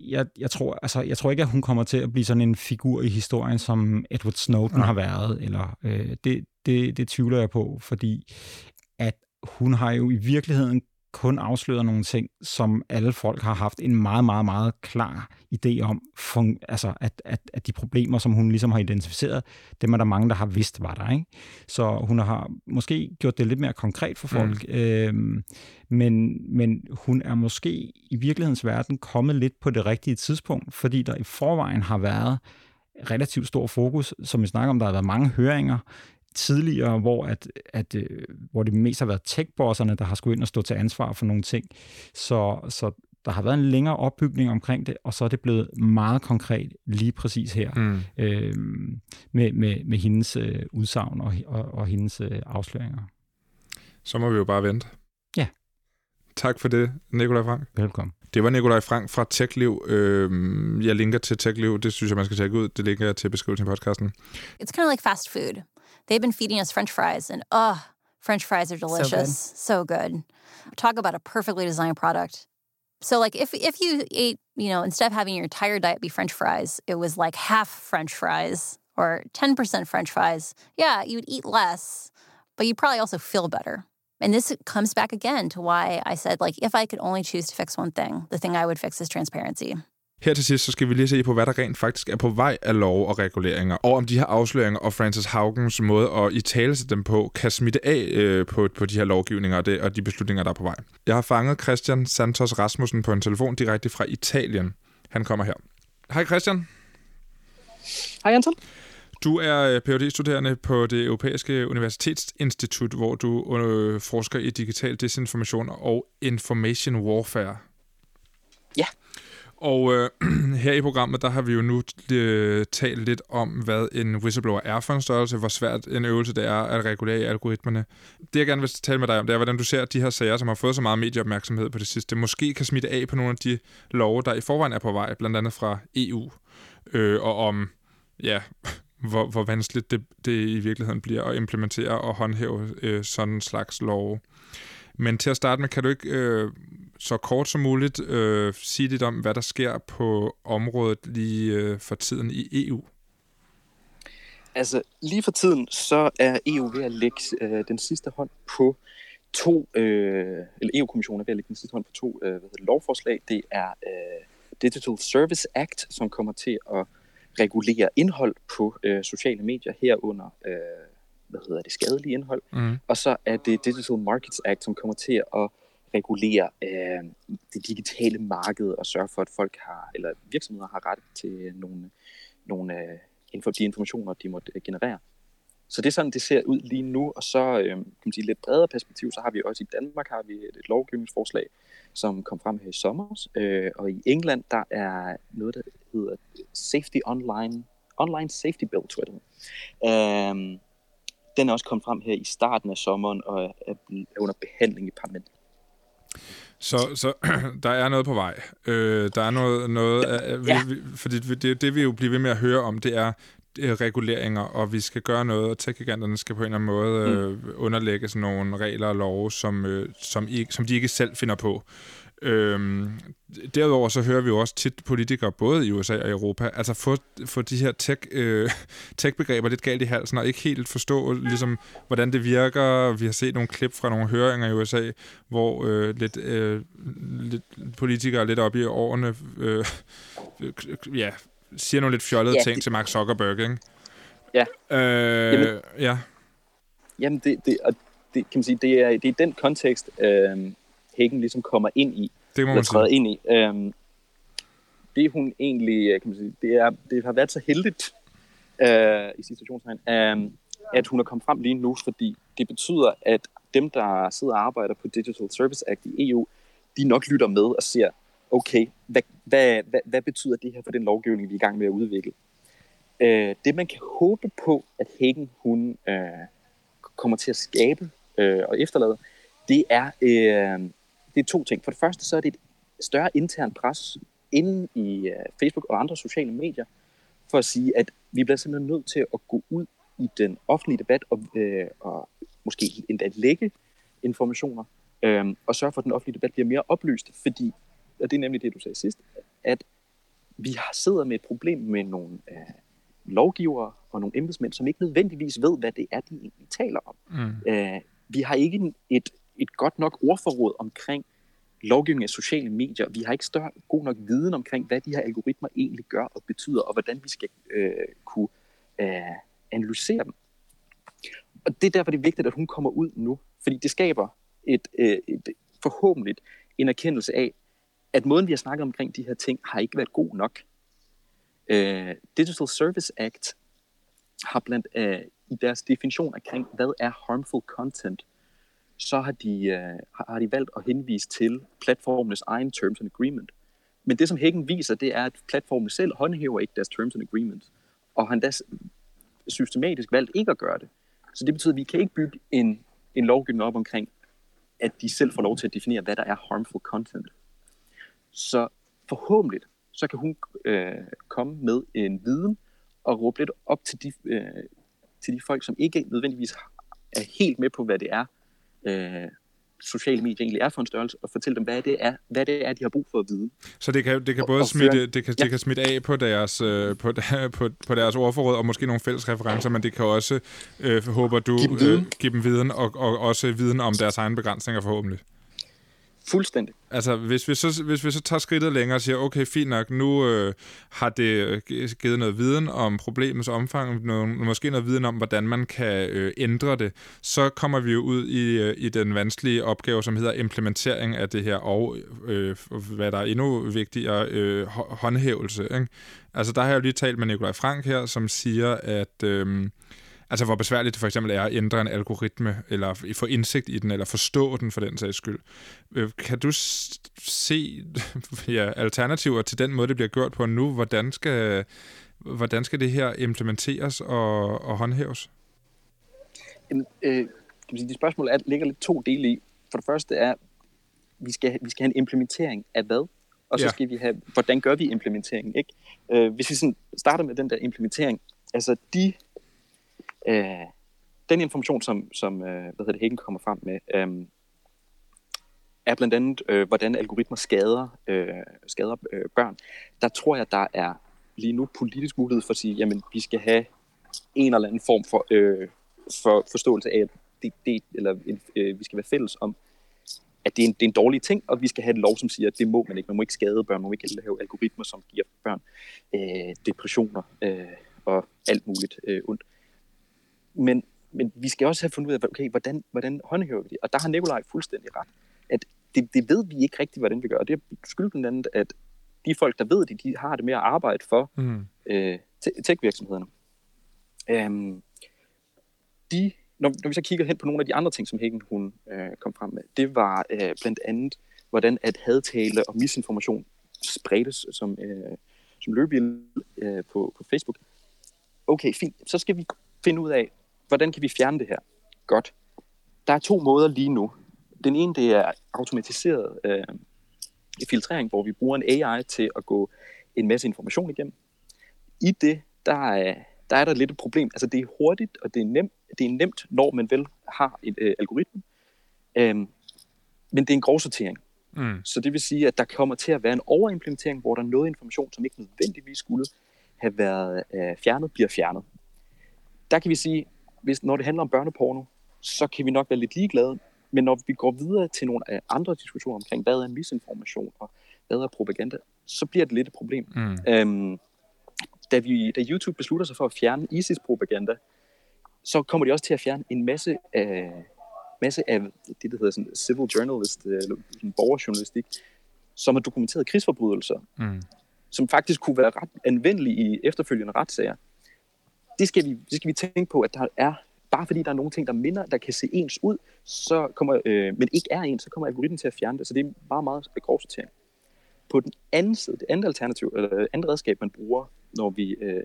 jeg, jeg, tror, altså, jeg tror ikke, at hun kommer til at blive sådan en figur i historien, som Edward Snowden ja. har været. Eller, uh, det, det, det tvivler jeg på, fordi at hun har jo i virkeligheden kun afslører nogle ting, som alle folk har haft en meget, meget, meget klar idé om, for, altså at, at, at de problemer, som hun ligesom har identificeret, dem er der mange, der har vidst var der. Ikke? Så hun har måske gjort det lidt mere konkret for folk, mm. øhm, men, men hun er måske i virkelighedens verden kommet lidt på det rigtige tidspunkt, fordi der i forvejen har været relativt stor fokus, som vi snakker om, der har været mange høringer, tidligere, hvor, at, at, øh, hvor det mest har været tech-bosserne, der har skulle ind og stå til ansvar for nogle ting. Så, så der har været en længere opbygning omkring det, og så er det blevet meget konkret lige præcis her mm. øh, med, med, med hendes øh, udsagn og, og, og hendes øh, afsløringer. Så må vi jo bare vente. Ja. Tak for det, Nikolaj Frank. Velkommen. Det var Nikolaj Frank fra TechLiv. Øh, jeg linker til TechLiv, det synes jeg, man skal tjekke ud. Det linker jeg til beskrivelsen i podcasten. It's kind of like fast food. They've been feeding us French fries, and ugh, French fries are delicious. So good. so good. Talk about a perfectly designed product. So, like, if if you ate, you know, instead of having your entire diet be French fries, it was like half French fries or ten percent French fries. Yeah, you'd eat less, but you'd probably also feel better. And this comes back again to why I said, like, if I could only choose to fix one thing, the thing I would fix is transparency. Her til sidst, så skal vi lige se på, hvad der rent faktisk er på vej af lov og reguleringer, og om de her afsløringer og Francis Haugens måde at i tale dem på, kan smitte af øh, på, på de her lovgivninger og, det, og de beslutninger, der er på vej. Jeg har fanget Christian Santos Rasmussen på en telefon direkte fra Italien. Han kommer her. Hej Christian. Hej Anton. Du er øh, phd studerende på det Europæiske Universitetsinstitut, hvor du øh, forsker i digital desinformation og information warfare. Ja. Og øh, her i programmet, der har vi jo nu øh, talt lidt om, hvad en whistleblower er for en størrelse, hvor svært en øvelse det er at regulere i algoritmerne. Det jeg gerne vil tale med dig om, det er, hvordan du ser, at de her sager, som har fået så meget medieopmærksomhed på det sidste, måske kan smitte af på nogle af de love, der i forvejen er på vej, blandt andet fra EU, øh, og om, ja, hvor, hvor vanskeligt det, det i virkeligheden bliver at implementere og håndhæve øh, sådan en slags love. Men til at starte med, kan du ikke øh, så kort som muligt øh, sige lidt om, hvad der sker på området lige øh, for tiden i EU? Altså, lige for tiden, så er EU ved at lægge øh, den sidste hånd på to, øh, eller EU-kommissionen er ved at lægge den sidste hånd på to øh, hvad hedder, lovforslag. Det er øh, Digital Service Act, som kommer til at regulere indhold på øh, sociale medier herunder øh, hvad hedder det, skadelige indhold. Mm. Og så er det Digital Markets Act, som kommer til at regulere øh, det digitale marked og sørge for, at folk har, eller virksomheder har ret til nogle, nogle øh, de informationer, de måtte øh, generere. Så det er sådan, det ser ud lige nu, og så øh, kan man sige, lidt bredere perspektiv, så har vi også i Danmark har vi et, et lovgivningsforslag, som kom frem her i sommer, øh, og i England, der er noget, der hedder Safety Online, Online Safety Bill, tror jeg det øh, den er også kommet frem her i starten af sommeren og er under behandling i parlamentet. Så, så der er noget på vej. Øh, der er noget, noget ja. vi, vi, fordi det, det vi jo bliver ved med at høre om, det er reguleringer, og vi skal gøre noget, og tech skal på en eller anden måde mm. øh, underlægge sådan nogle regler og love, som, øh, som, ikke, som de ikke selv finder på. Øhm, derudover så hører vi jo også tit politikere, både i USA og Europa, altså få, få de her tech, øh, tech-begreber lidt galt i halsen, og ikke helt forstå, ligesom, hvordan det virker. Vi har set nogle klip fra nogle høringer i USA, hvor øh, lidt, øh, lidt politikere lidt op i årene øh, ja, siger nogle lidt fjollede ja, ting det... til Mark Zuckerberg, ikke? Ja. Øh, Jamen, ja. Jamen, det, det, og det, kan man sige, det er, det er den kontekst, øh, Hagen ligesom kommer ind i. Det må man sige. ind i. Øh, det hun egentlig, øh, kan man sige, det, er, det har været så heldigt, øh, i situationstegn, øh, at hun er kommet frem lige nu, fordi det betyder, at dem, der sidder og arbejder på Digital Service Act i EU, de nok lytter med og ser, okay, hvad, hvad, hvad, hvad betyder det her for den lovgivning, vi er i gang med at udvikle? Øh, det, man kan håbe på, at Hagen hun øh, kommer til at skabe øh, og efterlade, det er, øh, det er to ting. For det første, så er det et større intern pres inde i øh, Facebook og andre sociale medier, for at sige, at vi bliver simpelthen nødt til at gå ud i den offentlige debat og, øh, og måske endda lægge informationer, øh, og sørge for, at den offentlige debat bliver mere oplyst, fordi, og det er nemlig det, du sagde sidst, at vi sidder med et problem med nogle øh, lovgivere og nogle embedsmænd, som ikke nødvendigvis ved, hvad det er, de egentlig taler om. Mm. Øh, vi har ikke et, et godt nok ordforråd omkring lovgivning af sociale medier. Vi har ikke større, god nok viden omkring, hvad de her algoritmer egentlig gør og betyder, og hvordan vi skal øh, kunne øh, analysere dem. Og det er derfor, det er vigtigt, at hun kommer ud nu, fordi det skaber et, øh, et forhåbentlig en erkendelse af, at måden, vi har snakket omkring de her ting, har ikke været god nok. Øh, Digital Service Act har blandt øh, i deres definition omkring, hvad er harmful content, så har de, øh, har de valgt at henvise til platformenes egen terms and agreement. Men det, som Hækken viser, det er, at platformen selv håndhæver ikke deres terms and agreement, og han da systematisk valgt ikke at gøre det. Så det betyder, at vi kan ikke bygge en, en lovgivning op omkring, at de selv får lov til at definere, hvad der er harmful content. Så forhåbentlig, så kan hun øh, komme med en viden og råbe lidt op til de, øh, til de folk, som ikke nødvendigvis er helt med på, hvad det er, øh, sociale medier egentlig er for en størrelse, og fortælle dem, hvad det er, hvad det er de har brug for at vide. Så det kan, det kan både og, smitte, det kan, ja. det kan smitte af på deres, øh, på, på, på deres ordforråd, og måske nogle fælles referencer, men det kan også, øh, håber du, give dem viden, øh, give dem viden og, og også viden om deres egne begrænsninger forhåbentlig. Fuldstændig. Altså, hvis vi, så, hvis vi så tager skridtet længere og siger, okay, fint nok, nu øh, har det øh, givet noget viden om problemets omfang, noget, måske noget viden om, hvordan man kan øh, ændre det, så kommer vi jo ud i, øh, i den vanskelige opgave, som hedder implementering af det her, og øh, hvad der er endnu vigtigere, øh, håndhævelse. Ikke? Altså, der har jeg jo lige talt med Nikolaj Frank her, som siger, at... Øh, Altså, hvor besværligt det for eksempel er at ændre en algoritme, eller få indsigt i den, eller forstå den for den sags skyld. Øh, kan du se ja, alternativer til den måde, det bliver gjort på nu? Hvordan skal, hvordan skal det her implementeres og, og håndhæves? Jamen, øh, det spørgsmål er, ligger lidt to dele i. For det første er, vi skal, vi skal have en implementering af hvad? Og så ja. skal vi have, hvordan gør vi implementeringen? Ikke? Øh, hvis vi sådan starter med den der implementering, altså de Øh, den information, som, som øh, hvad hedder det, Hagen kommer frem med, øh, er blandt andet, øh, hvordan algoritmer skader, øh, skader øh, børn. Der tror jeg, der er lige nu politisk mulighed for at sige, jamen vi skal have en eller anden form for, øh, for forståelse af, at det, det, eller, øh, vi skal være fælles om, at det er, en, det er en dårlig ting, og vi skal have en lov, som siger, at det må man ikke. Man må ikke skade børn, man må ikke lave algoritmer, som giver børn øh, depressioner øh, og alt muligt øh, ondt. Men, men vi skal også have fundet ud af, okay, hvordan, hvordan håndhæver vi det? Og der har Nikolaj fuldstændig ret, at det, det ved vi ikke rigtigt, hvordan vi gør. Og det skyldes blandt andet, at de folk, der ved det, de har det med at arbejde for mm. øh, tech-virksomhederne. Um, de, når, når vi så kigger hen på nogle af de andre ting, som Hækken hun øh, kom frem med, det var øh, blandt andet, hvordan at hadtale og misinformation spredtes som, øh, som løbebil øh, på, på Facebook. Okay, fint. Så skal vi finde ud af, hvordan kan vi fjerne det her? Godt. Der er to måder lige nu. Den ene, det er automatiseret øh, filtrering, hvor vi bruger en AI til at gå en masse information igennem. I det, der er, der er der lidt et problem. Altså, det er hurtigt, og det er nemt, det er nemt når man vel har et øh, algoritme. Øhm, men det er en grovsortering. Mm. Så det vil sige, at der kommer til at være en overimplementering, hvor der er noget information, som ikke nødvendigvis skulle have været øh, fjernet, bliver fjernet der kan vi sige, hvis, når det handler om børneporno, så kan vi nok være lidt ligeglade, men når vi går videre til nogle andre diskussioner omkring, hvad er misinformation og hvad er propaganda, så bliver det lidt et problem. Mm. Øhm, da, vi, da YouTube beslutter sig for at fjerne ISIS-propaganda, så kommer de også til at fjerne en masse af, masse af det, der hedder sådan civil journalist, eller sådan borgerjournalistik, som har dokumenteret krigsforbrydelser, mm. som faktisk kunne være ret anvendelige i efterfølgende retssager. Det skal, vi, det skal vi tænke på, at der er, bare fordi der er nogle ting, der minder, der kan se ens ud, så kommer, øh, men ikke er ens, så kommer algoritmen til at fjerne det. Så det er bare meget grov sortering. På den anden side, det andet alternativ, eller andet redskab, man bruger, når vi øh,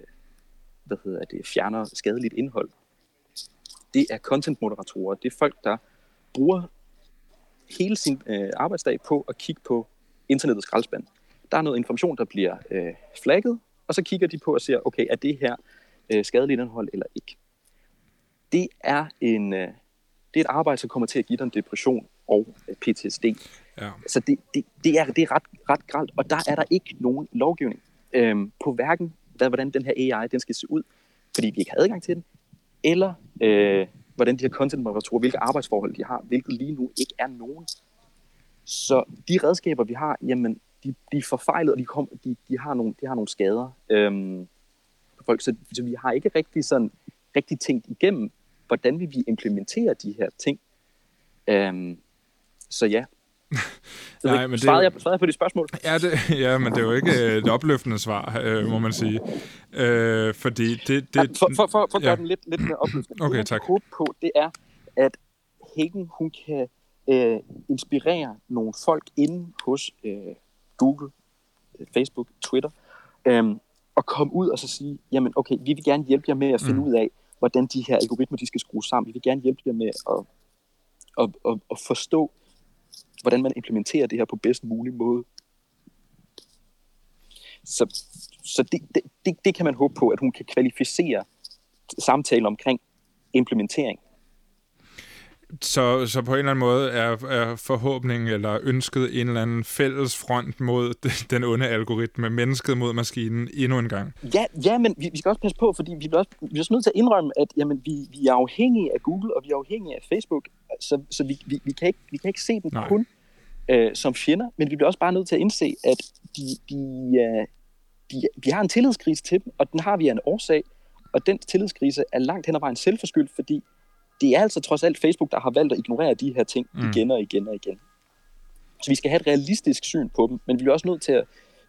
hvad hedder det, fjerner skadeligt indhold, det er content-moderatorer. Det er folk, der bruger hele sin øh, arbejdsdag på at kigge på internettets skraldespand. Der er noget information, der bliver øh, flagget, og så kigger de på og siger, okay, er det her øh, skadeligt indhold eller ikke? Det er en, øh, det er et arbejde, som kommer til at give dig en depression og øh, PTSD. Ja. Så det, det, det er, det er ret, ret gralt, og der er der ikke nogen lovgivning øh, på hverken, hvad, hvordan den her AI den skal se ud, fordi vi ikke har adgang til den, eller øh, hvordan de her content moderatorer, hvilke arbejdsforhold de har, hvilket lige nu ikke er nogen. Så de redskaber, vi har, jamen, de, de er forfejlet, og de, kom, de, de, har, nogle, de har nogle skader. Øhm, folk, så, så vi har ikke rigtig, sådan, rigtig tænkt igennem, hvordan vil vi implementere de her ting. Øhm, så ja, Nej, men svarede, det, jeg, svarede jeg på de spørgsmål? Ja, det, ja, men det er jo ikke øh, et opløftende svar, øh, må man sige. Øh, fordi det... det ja, for, for, for, for at gøre ja. den lidt, lidt mere opløftende. Okay, tak. Det, på, det er, at Hagen, hun kan øh, inspirere nogle folk inde hos øh, Google, øh, Facebook, Twitter, øh, og komme ud og så sige, jamen okay, vi vil gerne hjælpe jer med at finde mm. ud af, hvordan de her algoritmer, de skal skrues sammen. Vi vil gerne hjælpe jer med at, at, at, at forstå, hvordan man implementerer det her på bedst mulig måde. Så, så det, det, det, det kan man håbe på, at hun kan kvalificere samtalen omkring implementering. Så, så på en eller anden måde er, er forhåbningen eller ønsket en eller anden fælles front mod den onde algoritme, mennesket mod maskinen, endnu en gang. Ja, ja men vi, vi skal også passe på, fordi vi er også, vi er også nødt til at indrømme, at jamen, vi, vi er afhængige af Google, og vi er afhængige af Facebook, så, så vi, vi, vi, kan ikke, vi kan ikke se dem Nej. kun øh, som fjender, men vi bliver også bare nødt til at indse, at de, de, øh, de, vi har en tillidskrise til dem, og den har vi af en årsag, og den tillidskrise er langt hen ad vejen selvforskyldt, fordi det er altså trods alt Facebook, der har valgt at ignorere de her ting mm. igen og igen og igen. Så vi skal have et realistisk syn på dem, men vi er også nødt til at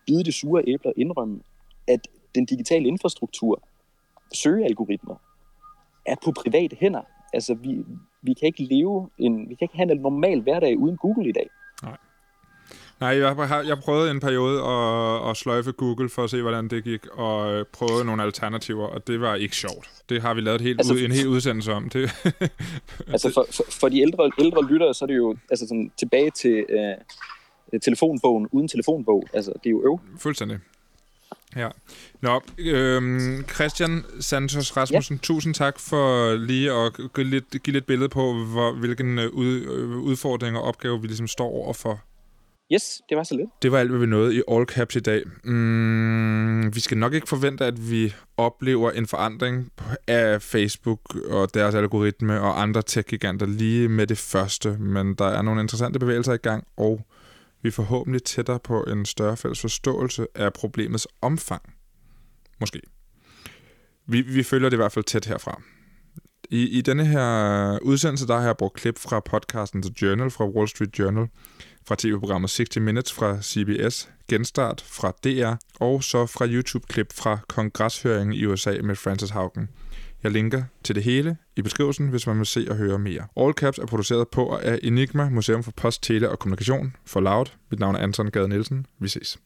bide det sure æbler og indrømme, at den digitale infrastruktur, søgealgoritmer, er på private hænder. Altså, vi, vi kan ikke leve en, vi kan ikke have en normal hverdag uden Google i dag. Nej. Jeg, har, jeg prøvede en periode at, at sløjfe Google for at se, hvordan det gik, og prøvede nogle alternativer, og det var ikke sjovt. Det har vi lavet helt altså, ud, en hel udsendelse om. Det, altså for, for, for de ældre, ældre lyttere, så er det jo altså sådan, tilbage til øh, telefonbogen uden telefonbog. Altså, det er jo øv. Fuldstændig. Ja. Nå, øhm, Christian Santos Rasmussen, ja. tusind tak for lige at give lidt, give lidt billede på, hvor, hvilken øh, ud, øh, udfordring og opgave vi ligesom står overfor. Yes, det var så lidt. Det var alt, hvad vi nåede i All Caps i dag. Mm, vi skal nok ikke forvente, at vi oplever en forandring af Facebook og deres algoritme og andre tech-giganter lige med det første, men der er nogle interessante bevægelser i gang, og vi er forhåbentlig tættere på en større fælles forståelse af problemets omfang. Måske. Vi, vi følger det i hvert fald tæt herfra. I, I denne her udsendelse, der har jeg brugt klip fra podcasten The Journal fra Wall Street Journal, fra tv-programmet 60 Minutes fra CBS, Genstart fra DR, og så fra YouTube-klip fra kongreshøringen i USA med Francis Haugen. Jeg linker til det hele i beskrivelsen, hvis man vil se og høre mere. All Caps er produceret på af Enigma, Museum for Post, Tele og Kommunikation for Loud. Mit navn er Anton Gade Nielsen. Vi ses.